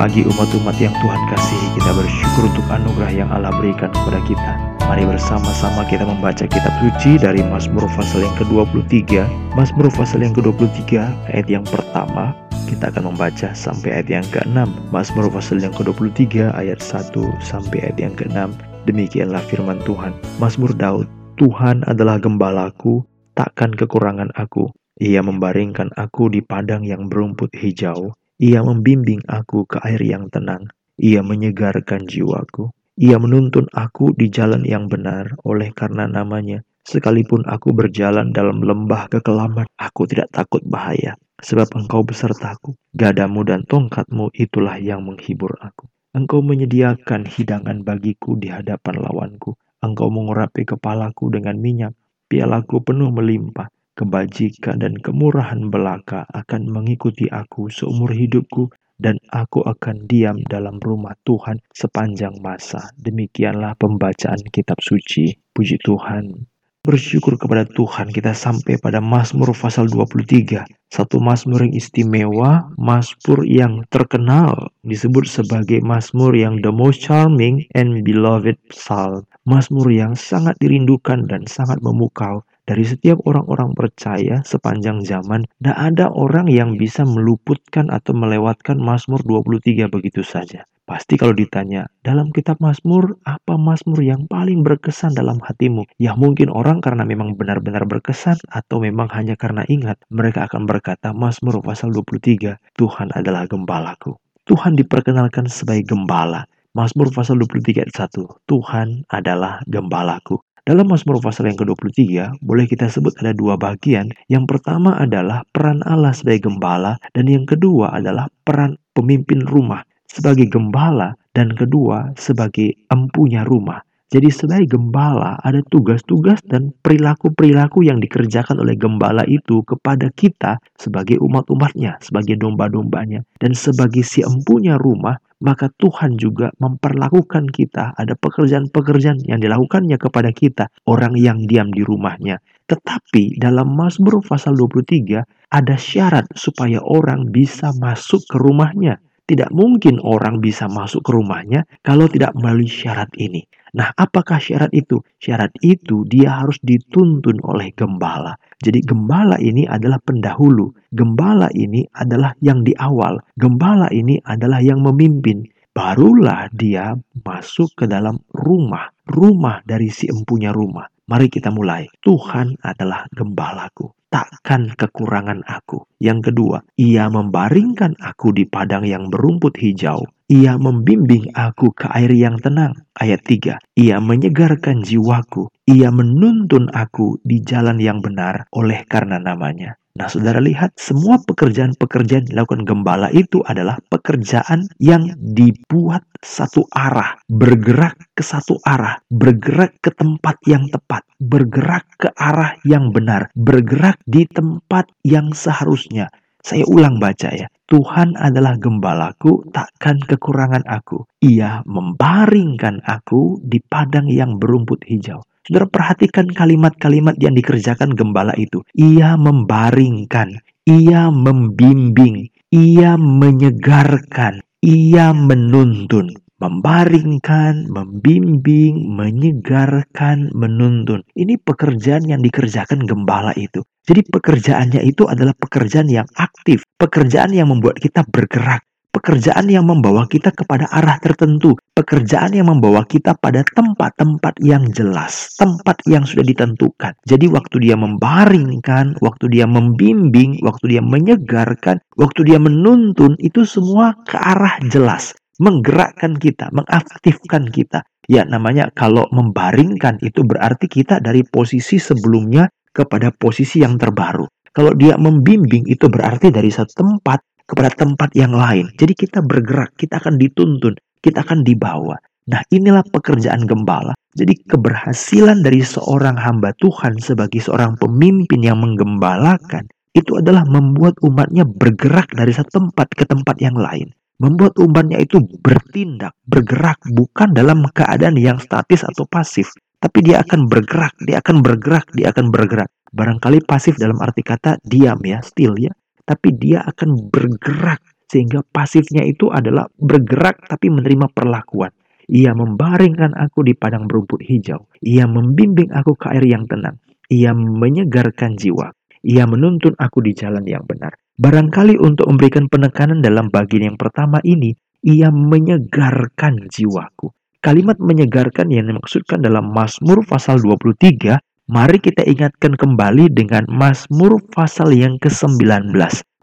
pagi umat-umat yang Tuhan kasihi kita bersyukur untuk anugerah yang Allah berikan kepada kita. Mari bersama-sama kita membaca kitab suci dari Mazmur pasal yang ke-23. Mazmur pasal yang ke-23 ayat yang pertama kita akan membaca sampai ayat yang ke-6. Mazmur pasal yang ke-23 ayat 1 sampai ayat yang ke-6. Demikianlah firman Tuhan. Mazmur Daud, Tuhan adalah gembalaku, takkan kekurangan aku. Ia membaringkan aku di padang yang berumput hijau. Ia membimbing aku ke air yang tenang. Ia menyegarkan jiwaku. Ia menuntun aku di jalan yang benar oleh karena namanya. Sekalipun aku berjalan dalam lembah kekelaman, aku tidak takut bahaya. Sebab engkau besertaku. Gadamu dan tongkatmu itulah yang menghibur aku. Engkau menyediakan hidangan bagiku di hadapan lawanku. Engkau mengurapi kepalaku dengan minyak. Pialaku penuh melimpah kebajikan dan kemurahan belaka akan mengikuti aku seumur hidupku dan aku akan diam dalam rumah Tuhan sepanjang masa. Demikianlah pembacaan kitab suci. Puji Tuhan. Bersyukur kepada Tuhan kita sampai pada Mazmur pasal 23. Satu Mazmur yang istimewa, Mazmur yang terkenal, disebut sebagai Mazmur yang the most charming and beloved psalm. Mazmur yang sangat dirindukan dan sangat memukau dari setiap orang-orang percaya sepanjang zaman, tidak ada orang yang bisa meluputkan atau melewatkan Mazmur 23 begitu saja. Pasti kalau ditanya, dalam kitab Mazmur, apa Mazmur yang paling berkesan dalam hatimu? Ya mungkin orang karena memang benar-benar berkesan atau memang hanya karena ingat, mereka akan berkata Mazmur pasal 23, Tuhan adalah gembalaku. Tuhan diperkenalkan sebagai gembala. Mazmur pasal 23 ayat 1, Tuhan adalah gembalaku. Dalam Mazmur pasal yang ke-23, boleh kita sebut ada dua bagian. Yang pertama adalah peran Allah sebagai gembala, dan yang kedua adalah peran pemimpin rumah sebagai gembala, dan kedua sebagai empunya rumah. Jadi sebagai gembala ada tugas-tugas dan perilaku-perilaku yang dikerjakan oleh gembala itu kepada kita sebagai umat-umatnya, sebagai domba-dombanya. Dan sebagai si empunya rumah, maka Tuhan juga memperlakukan kita. Ada pekerjaan-pekerjaan yang dilakukannya kepada kita, orang yang diam di rumahnya. Tetapi dalam Mazmur pasal 23 ada syarat supaya orang bisa masuk ke rumahnya. Tidak mungkin orang bisa masuk ke rumahnya kalau tidak melalui syarat ini. Nah, apakah syarat itu? Syarat itu dia harus dituntun oleh gembala. Jadi gembala ini adalah pendahulu. Gembala ini adalah yang di awal. Gembala ini adalah yang memimpin. Barulah dia masuk ke dalam rumah. Rumah dari si empunya rumah. Mari kita mulai. Tuhan adalah gembalaku takkan kekurangan aku. Yang kedua, ia membaringkan aku di padang yang berumput hijau. Ia membimbing aku ke air yang tenang. Ayat 3. Ia menyegarkan jiwaku. Ia menuntun aku di jalan yang benar oleh karena namanya. Nah, saudara lihat, semua pekerjaan-pekerjaan dilakukan gembala itu adalah pekerjaan yang dibuat satu arah, bergerak ke satu arah, bergerak ke tempat yang tepat, bergerak ke arah yang benar, bergerak di tempat yang seharusnya. Saya ulang baca ya. Tuhan adalah gembalaku, takkan kekurangan aku. Ia membaringkan aku di padang yang berumput hijau. Saudara perhatikan kalimat-kalimat yang dikerjakan gembala itu. Ia membaringkan, ia membimbing, ia menyegarkan, ia menuntun. Membaringkan, membimbing, menyegarkan, menuntun. Ini pekerjaan yang dikerjakan gembala itu. Jadi pekerjaannya itu adalah pekerjaan yang aktif, pekerjaan yang membuat kita bergerak, pekerjaan yang membawa kita kepada arah tertentu, pekerjaan yang membawa kita pada tempat-tempat yang jelas, tempat yang sudah ditentukan. Jadi waktu dia membaringkan, waktu dia membimbing, waktu dia menyegarkan, waktu dia menuntun, itu semua ke arah jelas, menggerakkan kita, mengaktifkan kita. Ya namanya kalau membaringkan itu berarti kita dari posisi sebelumnya kepada posisi yang terbaru. Kalau dia membimbing itu berarti dari satu tempat kepada tempat yang lain. Jadi kita bergerak, kita akan dituntun, kita akan dibawa. Nah inilah pekerjaan gembala. Jadi keberhasilan dari seorang hamba Tuhan sebagai seorang pemimpin yang menggembalakan itu adalah membuat umatnya bergerak dari satu tempat ke tempat yang lain. Membuat umatnya itu bertindak, bergerak bukan dalam keadaan yang statis atau pasif. Tapi dia akan bergerak, dia akan bergerak, dia akan bergerak. Barangkali pasif dalam arti kata diam ya, still ya tapi dia akan bergerak Sehingga pasifnya itu adalah bergerak tapi menerima perlakuan. Ia membaringkan aku di padang berumput hijau. Ia membimbing aku ke air yang tenang. Ia menyegarkan jiwa. Ia menuntun aku di jalan yang benar. Barangkali untuk memberikan penekanan dalam bagian yang pertama ini, ia menyegarkan jiwaku. Kalimat menyegarkan yang dimaksudkan dalam Mazmur pasal 23, mari kita ingatkan kembali dengan Mazmur pasal yang ke-19.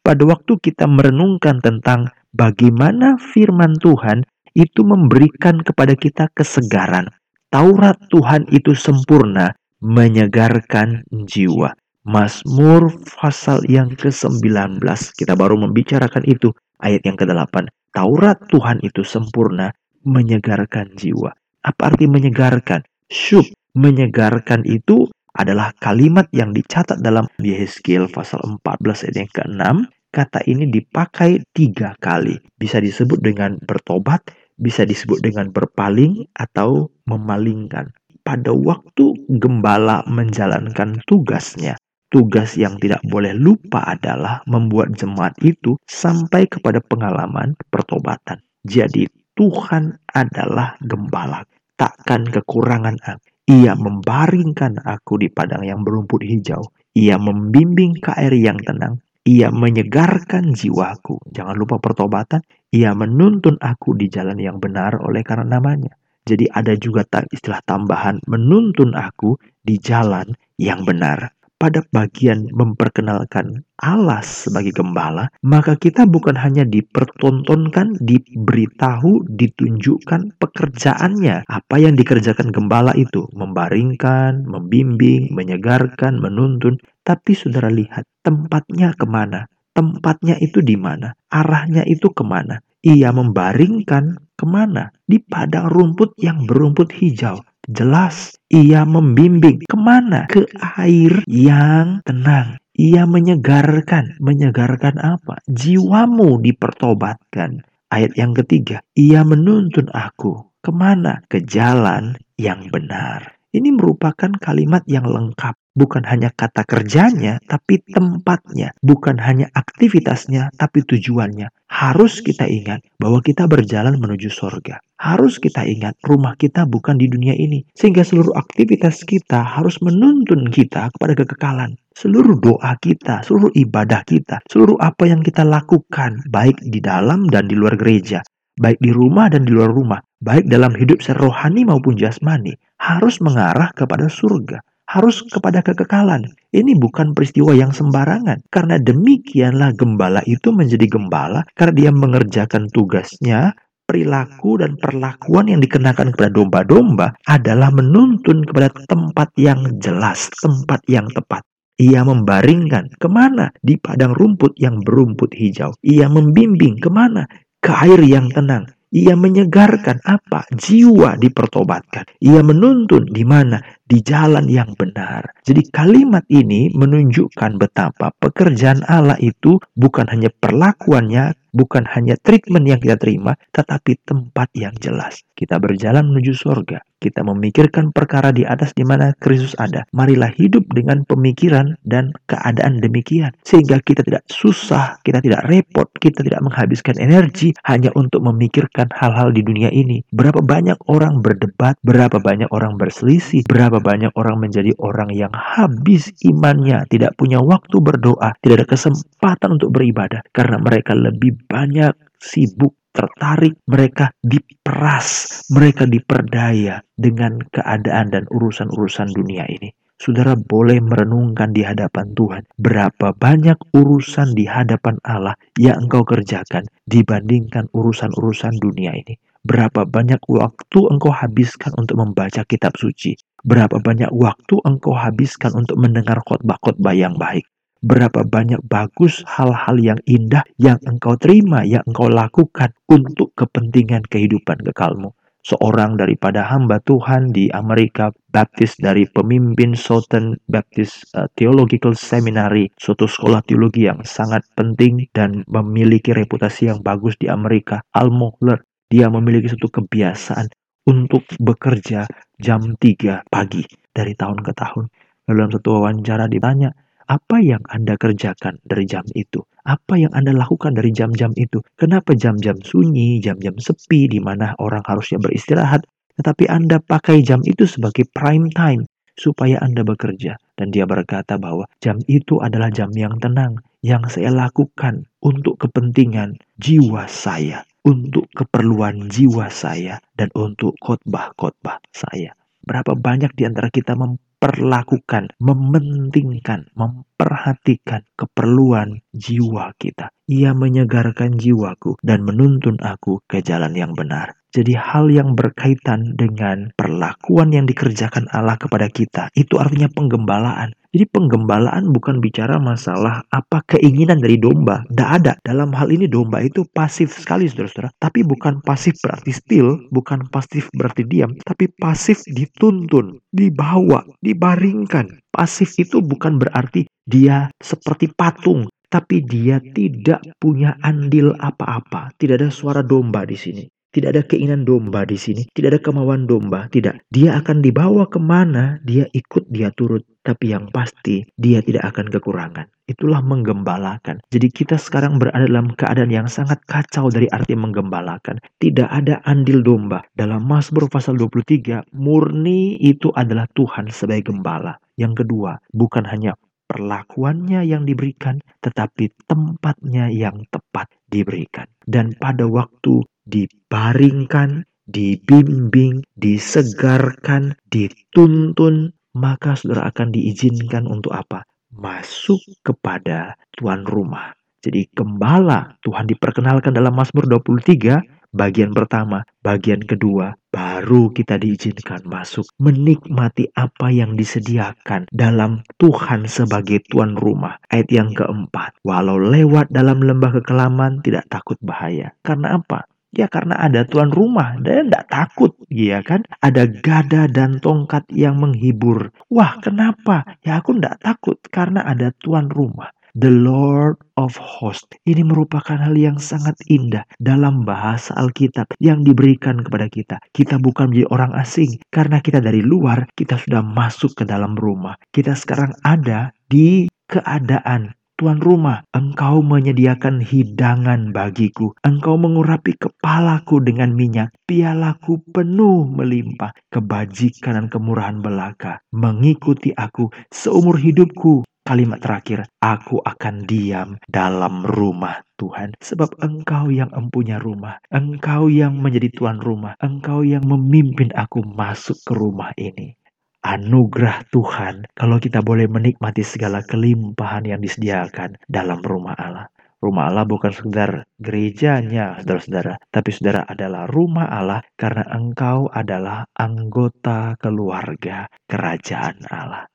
Pada waktu kita merenungkan tentang bagaimana firman Tuhan itu memberikan kepada kita kesegaran. Taurat Tuhan itu sempurna, menyegarkan jiwa. Mazmur pasal yang ke-19. Kita baru membicarakan itu ayat yang ke-8. Taurat Tuhan itu sempurna, menyegarkan jiwa. Apa arti menyegarkan? Syub, menyegarkan itu adalah kalimat yang dicatat dalam Yehezkiel pasal 14 ayat yang ke-6. Kata ini dipakai tiga kali. Bisa disebut dengan bertobat, bisa disebut dengan berpaling, atau memalingkan. Pada waktu gembala menjalankan tugasnya, Tugas yang tidak boleh lupa adalah membuat jemaat itu sampai kepada pengalaman pertobatan. Jadi Tuhan adalah gembala, takkan kekurangan aku. Ia membaringkan aku di padang yang berumput hijau. Ia membimbing ke air yang tenang. Ia menyegarkan jiwaku. Jangan lupa pertobatan. Ia menuntun aku di jalan yang benar oleh karena namanya. Jadi ada juga istilah tambahan menuntun aku di jalan yang benar pada bagian memperkenalkan Allah sebagai gembala, maka kita bukan hanya dipertontonkan, diberitahu, ditunjukkan pekerjaannya. Apa yang dikerjakan gembala itu? Membaringkan, membimbing, menyegarkan, menuntun. Tapi saudara lihat tempatnya ke mana? Tempatnya itu di mana? Arahnya itu ke mana? Ia membaringkan ke mana? Di padang rumput yang berumput hijau. Jelas ia membimbing ke mana? Ke air yang tenang. Ia menyegarkan. Menyegarkan apa? Jiwamu dipertobatkan. Ayat yang ketiga, ia menuntun aku. Ke mana? Ke jalan yang benar. Ini merupakan kalimat yang lengkap. Bukan hanya kata kerjanya, tapi tempatnya. Bukan hanya aktivitasnya, tapi tujuannya. Harus kita ingat bahwa kita berjalan menuju sorga. Harus kita ingat rumah kita bukan di dunia ini. Sehingga seluruh aktivitas kita harus menuntun kita kepada kekekalan. Seluruh doa kita, seluruh ibadah kita, seluruh apa yang kita lakukan, baik di dalam dan di luar gereja, baik di rumah dan di luar rumah, baik dalam hidup secara rohani maupun jasmani, harus mengarah kepada surga harus kepada kekekalan. Ini bukan peristiwa yang sembarangan. Karena demikianlah gembala itu menjadi gembala karena dia mengerjakan tugasnya perilaku dan perlakuan yang dikenakan kepada domba-domba adalah menuntun kepada tempat yang jelas, tempat yang tepat. Ia membaringkan ke mana? Di padang rumput yang berumput hijau. Ia membimbing ke mana? Ke air yang tenang. Ia menyegarkan apa? Jiwa dipertobatkan. Ia menuntun di mana? Di jalan yang benar. Jadi kalimat ini menunjukkan betapa pekerjaan Allah itu bukan hanya perlakuannya, bukan hanya treatment yang kita terima, tetapi tempat yang jelas. Kita berjalan menuju surga kita memikirkan perkara di atas di mana Kristus ada. Marilah hidup dengan pemikiran dan keadaan demikian. Sehingga kita tidak susah, kita tidak repot, kita tidak menghabiskan energi hanya untuk memikirkan hal-hal di dunia ini. Berapa banyak orang berdebat, berapa banyak orang berselisih, berapa banyak orang menjadi orang yang habis imannya, tidak punya waktu berdoa, tidak ada kesempatan untuk beribadah. Karena mereka lebih banyak sibuk tertarik, mereka diperas, mereka diperdaya dengan keadaan dan urusan-urusan dunia ini. Saudara boleh merenungkan di hadapan Tuhan berapa banyak urusan di hadapan Allah yang engkau kerjakan dibandingkan urusan-urusan dunia ini. Berapa banyak waktu engkau habiskan untuk membaca kitab suci. Berapa banyak waktu engkau habiskan untuk mendengar khotbah-khotbah yang baik berapa banyak bagus hal-hal yang indah yang engkau terima, yang engkau lakukan untuk kepentingan kehidupan kekalmu. Seorang daripada hamba Tuhan di Amerika Baptis dari pemimpin Southern Baptist uh, Theological Seminary, suatu sekolah teologi yang sangat penting dan memiliki reputasi yang bagus di Amerika, Al Mohler. Dia memiliki suatu kebiasaan untuk bekerja jam 3 pagi dari tahun ke tahun. Dalam satu wawancara ditanya, apa yang Anda kerjakan dari jam itu? Apa yang Anda lakukan dari jam-jam itu? Kenapa jam-jam sunyi, jam-jam sepi di mana orang harusnya beristirahat, tetapi Anda pakai jam itu sebagai prime time supaya Anda bekerja. Dan dia berkata bahwa jam itu adalah jam yang tenang yang saya lakukan untuk kepentingan jiwa saya, untuk keperluan jiwa saya, dan untuk khotbah-khotbah saya. Berapa banyak di antara kita memperlakukan, mementingkan, memperhatikan keperluan jiwa kita. Ia menyegarkan jiwaku dan menuntun aku ke jalan yang benar. Jadi hal yang berkaitan dengan perlakuan yang dikerjakan Allah kepada kita, itu artinya penggembalaan. Jadi penggembalaan bukan bicara masalah apa keinginan dari domba. Tidak ada. Dalam hal ini domba itu pasif sekali saudara-saudara. Tapi bukan pasif berarti still, bukan pasif berarti diam. Tapi pasif dituntun, dibawa, dibaringkan. Pasif itu bukan berarti dia seperti patung. Tapi dia tidak punya andil apa-apa. Tidak ada suara domba di sini. Tidak ada keinginan domba di sini. Tidak ada kemauan domba. Tidak. Dia akan dibawa ke mana, dia ikut, dia turut. Tapi yang pasti, dia tidak akan kekurangan. Itulah menggembalakan. Jadi kita sekarang berada dalam keadaan yang sangat kacau dari arti menggembalakan. Tidak ada andil domba. Dalam Mazmur pasal 23, murni itu adalah Tuhan sebagai gembala. Yang kedua, bukan hanya perlakuannya yang diberikan, tetapi tempatnya yang tepat diberikan. Dan pada waktu dibaringkan, dibimbing, disegarkan, dituntun, maka saudara akan diizinkan untuk apa? Masuk kepada tuan rumah. Jadi gembala Tuhan diperkenalkan dalam Mazmur 23 bagian pertama, bagian kedua, baru kita diizinkan masuk menikmati apa yang disediakan dalam Tuhan sebagai tuan rumah. Ayat yang keempat, walau lewat dalam lembah kekelaman tidak takut bahaya. Karena apa? Ya karena ada tuan rumah dan tidak takut, ya kan? Ada gada dan tongkat yang menghibur. Wah, kenapa? Ya aku tidak takut karena ada tuan rumah. The Lord of Hosts. Ini merupakan hal yang sangat indah dalam bahasa Alkitab yang diberikan kepada kita. Kita bukan menjadi orang asing karena kita dari luar, kita sudah masuk ke dalam rumah. Kita sekarang ada di keadaan Tuan rumah, engkau menyediakan hidangan bagiku. Engkau mengurapi kepalaku dengan minyak. Pialaku penuh melimpah. Kebajikan dan kemurahan belaka mengikuti aku seumur hidupku. Kalimat terakhir, aku akan diam dalam rumah Tuhan. Sebab engkau yang empunya rumah. Engkau yang menjadi tuan rumah. Engkau yang memimpin aku masuk ke rumah ini anugerah Tuhan kalau kita boleh menikmati segala kelimpahan yang disediakan dalam rumah Allah. Rumah Allah bukan sekedar gerejanya, saudara-saudara, tapi saudara adalah rumah Allah karena engkau adalah anggota keluarga kerajaan Allah.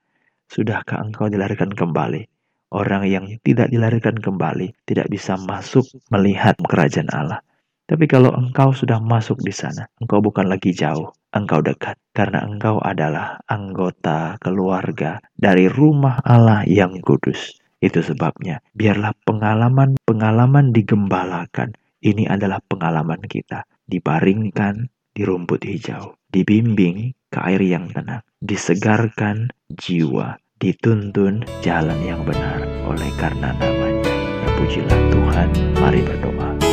Sudahkah engkau dilarikan kembali? Orang yang tidak dilarikan kembali tidak bisa masuk melihat kerajaan Allah. Tapi kalau engkau sudah masuk di sana, engkau bukan lagi jauh, engkau dekat. Karena engkau adalah anggota keluarga dari rumah Allah yang kudus. Itu sebabnya, biarlah pengalaman-pengalaman digembalakan. Ini adalah pengalaman kita. Dibaringkan di rumput hijau. Dibimbing ke air yang tenang. Disegarkan jiwa. Dituntun jalan yang benar oleh karena namanya. Pujilah Tuhan, mari berdoa.